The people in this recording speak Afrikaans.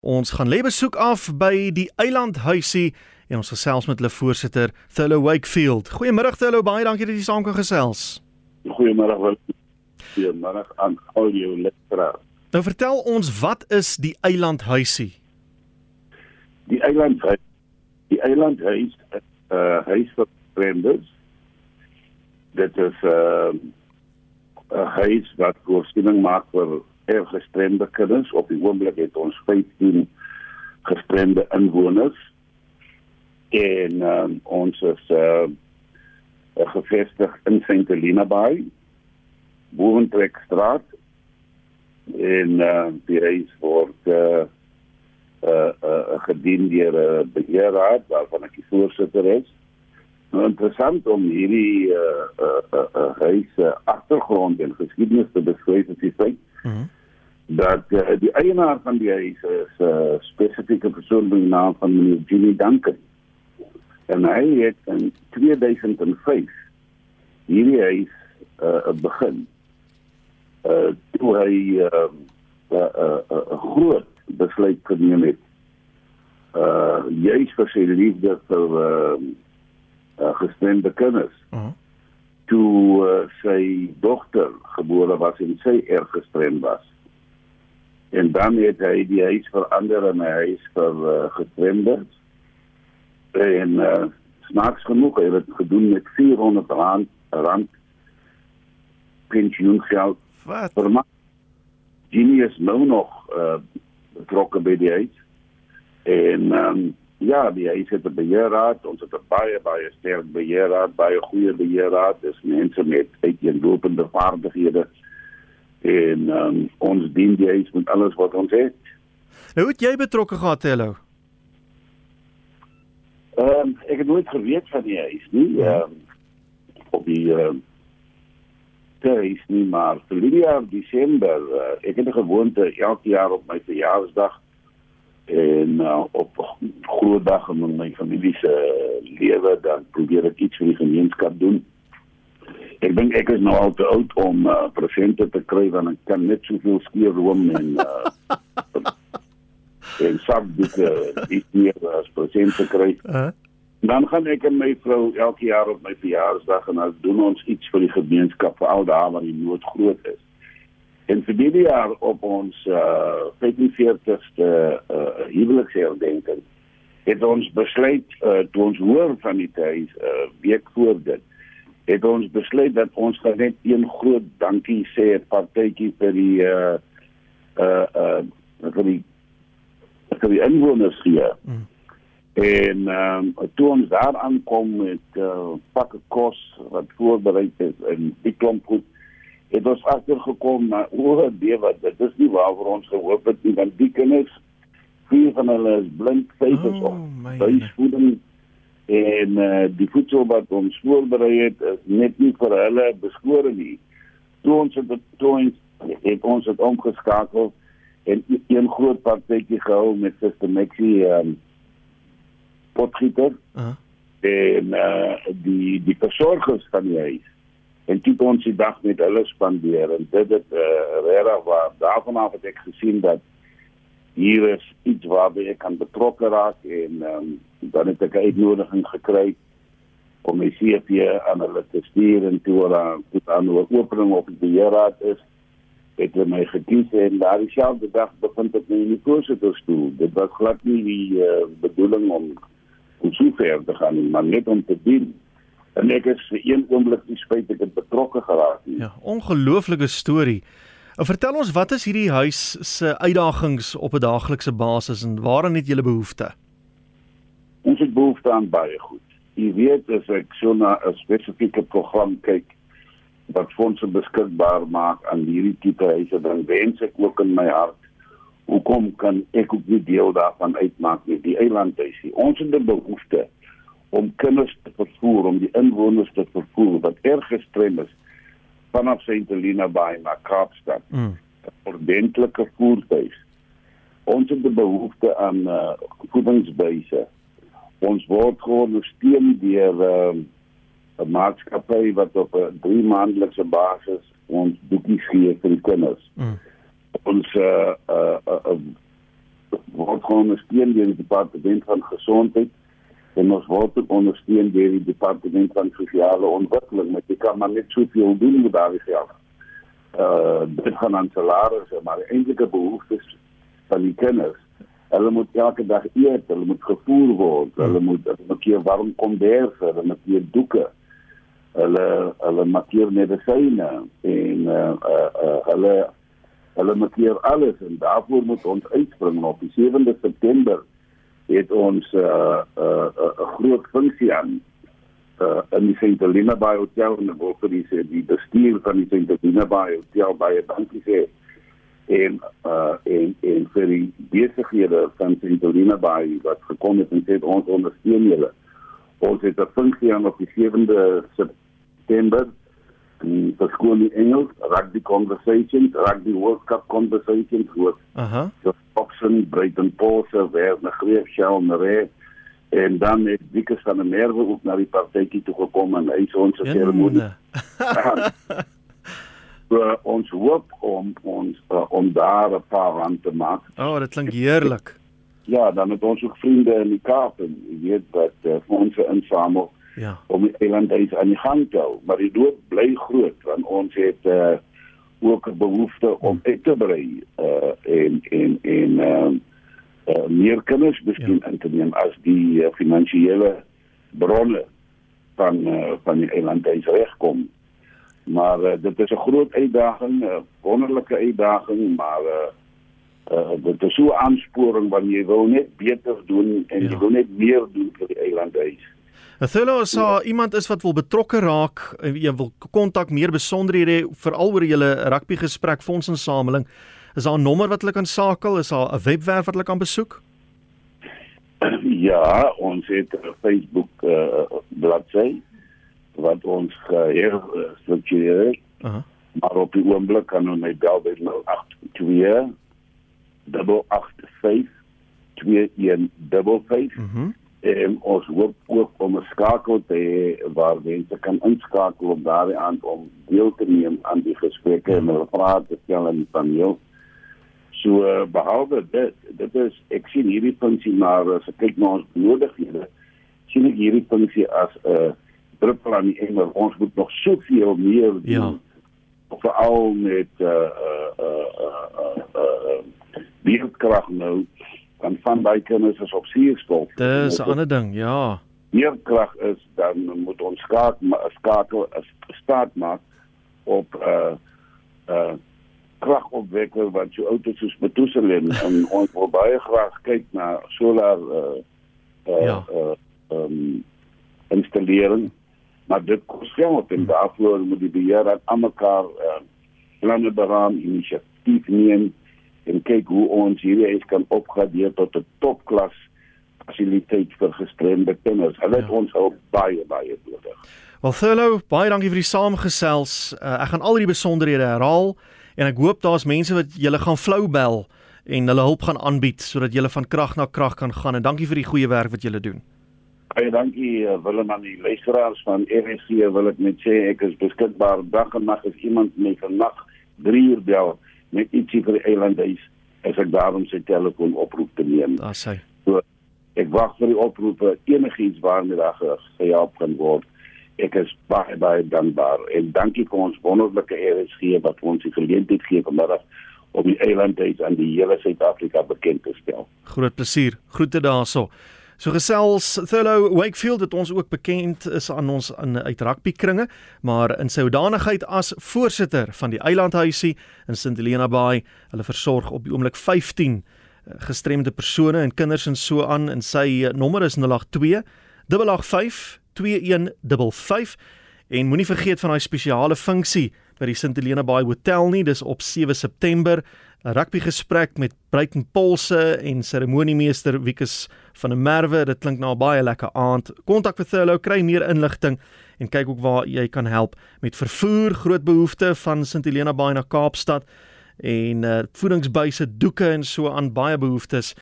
Ons gaan lê besoek af by die Eilandhuisie en ons gesels met hulle voorsitter, Thelo Wakefield. Goeiemôre Thelo, baie dankie dat jy saam kan gesels. Goeiemôre wel. Goeiemôre aan al jou luisteraars. Nou vertel ons, wat is die Eilandhuisie? Die Eilandhuis, die Eilandhuis is 'n uh, huis vir vreemdes. Dit is 'n uh, 'n huis wat voorsiening maak vir gestremde kinders. Op die oomblik het ons 15 gestremde inwoners. En uh, ons is uh, gevestig in St. Helena Bay, Boerentrekstraat. En uh, die huis word uh, uh, uh, gedien deur 'n uh, beheerraad waarvan ek die voorsitter is. Nou interessant om hierdie uh uh uh, uh huis uh, agtergrond en geskiedenis te beskryf as jy sê. Mhm. Dat uh, die eienaar van die huis is 'n uh, spesifieke persoon met die naam van meneer Jimmy Duncan. En hy het in 2005 hierdie huis uh, begin. Uh toe hy 'n uh, uh, uh, uh, groot besluit geneem het. Uh juis vir sy liefde vir uh, uh gestremde kinders. Mhm. Uh -huh. Toe uh, sy dogter gebore was en sy erg gestremd was en dan het hy die huis verander in 'n huis vir uh, gestremdes en uh, snaaks genoeg het dit gedoen met 400 rand rand pensioengeld. Wat? Vir my genius nou nog uh, betrokke by die huis. En um, ja die huis het 'n beheerraad. Ons het 'n baie baie sterk beheerraad baie goeie beheerraad. Dis mense met uiteenlopende vaardighede en um, ons dien die huis met alles wat ons het. Nou het jy betrokke gehad, Hello? Ehm um, ek het nooit geweet van die huis nie. Ja. Ehm um, op die ehm um, huis nie maar vir jaar Desember uh, ek het 'n gewoonte elke jaar op my verjaarsdag en uh, op groot dag in my familie se lewe dan probeer ek iets vir die gemeenskap doen ek dink ek is nou al te oud om uh, presente te kry want ek kan net soveel skeer room en uh, en sap dit is nie as presente kry. Uh -huh. Dan gaan ek en my vrou elke jaar op my verjaarsdag en dan doen ons iets vir die gemeenskap vir al daar waar die nood groot is. En vir die jaar op ons uh 45ste uh huweliksherdenking het ons besluit uh toe ons hoor van die huis uh week voor dit het ons besluit dat ons gaan net een groot dankie sê partytjie vir die uh uh uh vir die vir die inwoners hier. Mm. En ehm um, toe ons daar aankom met uh pakke kos wat voorberei is en die klomp goed het ons agtergekom na oor die wat dit is nie waar vir ons gehoop het nie want die kinders vier van hulle is blind vyf is oh, op huisvoeding en uh, die voedsel wat ons voorberei het is net nie vir hulle beskore nie. Toe ons het toe ons het ons het omgeskakel en een groot partytjie gehou met Sister Maxie um potgieter. Uh -huh. En uh, die die versorgers van die huis en dit ons die dag met hulle spandeer en dit het uh, regtig waar daarvan af het ek gesien dat hier is iets waarby ek kan betrokke raak en um, dan het ek 'n uitnodiging gekry om my CV aan hulle te stuur en toe hulle toe aan 'n opening op die beheerraad is het hulle my gekies en daar dieselfde dag bevind ek my in die voorsittersstoel dit was glad nie die uh, bedoeling om om so ver te gaan maar net om te dien. En ek is vir een oomblik nie spyt ek het betrokke geraak nie. Ja ongelooflike storie vertel ons wat is hierdie huis se uitdagings op 'n daaglikse basis en waaraan het julle behoefte? Ons het behoefte aan baie goed. Jy weet as ek so na 'n spesifieke program kyk wat fondse beskikbaar maak aan hierdie tipe huise, dan wens ek ook in my hart hoekom kan ek ook nie deel daarvan uitmaak nie, die eilandhuisie. Ons het 'n behoefte om kinders te vervoer, om die inwoners te vervoer wat erg gestrem is vanaf St. Helena Bay na Kaapstad. 'n mm. ordentlike voertuig. Ons het 'n behoefte aan uh, voedingsbuise. Ons word ondersteun deur uh, 'n maatskappy wat op 'n 3 maandelikse basis ons boekies gee vir die kinders. Mm. Ons uh, uh, uh, word ondersteun deur die departement van gesondheid en ons word ondersteun deur die departement van sosiale ontwikkeling met die kan maar net soveel doen met daardie geld. Uh dit gaan aan salarisse maar enige behoeftes van die kinders. Hulle moet elke dag eet, hulle moet gevoer word, hulle moet 'n keer warm kom daar, hulle moet hier doeke. Hulle hulle maak hier medisyne en uh uh, uh hulle hulle moet hier alles en daarvoor moet ons uitspring op die 7de September het ons 'n uh, uh, uh, uh, groot funksie aan uh, in die St. Helena Bay Hotel en ook vir die die bestuur van die St. Helena Bay Hotel baie dankie sê en uh en en vir die besighede van St. Helena Bay wat gekom het en sê ons ondersteun julle. Ons het 'n funksie aan op die 7de September die verskoon die Engels rugby conversations rugby World Cup conversations with aha -huh. Opson Brighton Pose waar na Greef Shell Mare en dan het Wieke van der Merwe ook na die partytjie toe gekom en hy sê ons seremonie uh, ons hoop om ons uh, om daar 'n paar rand te maak. O, oh, dit klink heerlik. Ja, dan het ons ook vriende in die Kaap en jy weet dat uh, fondse insamel ja. om die eiland aan die gang te hou, maar die dood bly groot want ons het uh, ook 'n behoefte om uit te brei uh, en en en uh, uh, meer kinders miskien ja. in te neem as die uh, finansiële bronne van uh, van die eiland regkom. Maar uh, dit is 'n groot uitdaging, 'n wonderlike uitdaging, maar uh, uh, dit is so 'n aansporing wanneer jy wil net beter doen en ja. jy wil net meer doen vir die eilandhuis. Athulo as ja. iemand is wat wil betrokke raak, jy wil kontak meer besonderhede veral oor julle rugby gesprek fondsinsameling, is daar 'n nommer wat hulle kan skakel? Is daar 'n webwerf wat hulle kan besoek? Ja, ons het 'n Facebook uh, bladsy wat ons geheer struktureer. Uh -huh. Maar op die oomblik kan hulle my bel by 082 885 2155. Mhm. En ons hoop ook om 'n skakel te hê waar mense kan inskakel om daardie aan om deel te neem aan die gesprekke en hulle vrae te stel in die paneel. So uh, behalwe dit, dit is ek sien hierdie funksie maar as ek kyk na ons benodigdhede, sien ek hierdie funksie as 'n uh, druppel aan die emmer. Ons moet nog soveel meer doen. Ja. Veral met uh uh uh uh, uh beerdkrag nou van van daai kinders is op suurstof. Dis 'n ander ding, ja. Meer krag is dan moet ons skaak skakel staat maak op uh uh kragopwekker wat jou outo's soos Methuselah en ons wil baie graag kyk na solar uh uh, ja. uh um installering maar dit kos geld en daarvoor moet die beheer aan almekaar uh, planne beraam inisiatief neem en kyk hoe ons hierdie huis kan opgradeer tot 'n topklas fasiliteit vir gestremde kinders. Hulle het ja. ons hulp baie baie nodig. Wel Thurlo, baie dankie vir die saamgesels. Uh, ek gaan al die besonderhede herhaal en ek hoop daar's mense wat julle gaan flou bel en hulle hulp gaan aanbied sodat julle van krag na krag kan gaan en dankie vir die goeie werk wat julle doen. Baie dankie uh, Willem aan die luisteraars van RSC. Wil ek net sê ek is beskikbaar dag en nag as iemand my vannag 3 uur bel met ietsie vir die eilandhuis as ek daarom sy telefoon oproep te neem. Daar sê. So ek wag vir die oproepe enigiets waarmee daar gehelp kan word. Ek is baie baie dankbaar en dankie vir ons wonderlike RSC wat ons die geleentheid gee vanmiddag om die eilandhuis aan die hele Suid-Afrika bekend te stel. Groot plesier. Groete daarso. So gesels Thurlow Wakefield het ons ook bekend is aan ons in uit rugby kringe, maar in sy hoedanigheid as voorsitter van die Eilandhuisie in St Helena Bay, hulle versorg op die oomblik 15 eh, gestremde persone en kinders en so aan en sy eh, nommer is 082 885 2155 en moenie vergeet van daai spesiale funksie by die St Helena Bay Hotel nie, dis op 7 September rugby gesprek met Bruiten Polse en seremoniemeester Wikus van der Merwe. Dit klink na 'n baie lekker aand. Kontak vir Thurlow, kry meer inligting en kyk ook waar jy kan help met vervoer, groot behoefte van St Helena Bay na Kaapstad en uh, voedingsbuise, doeke en so aan baie behoeftes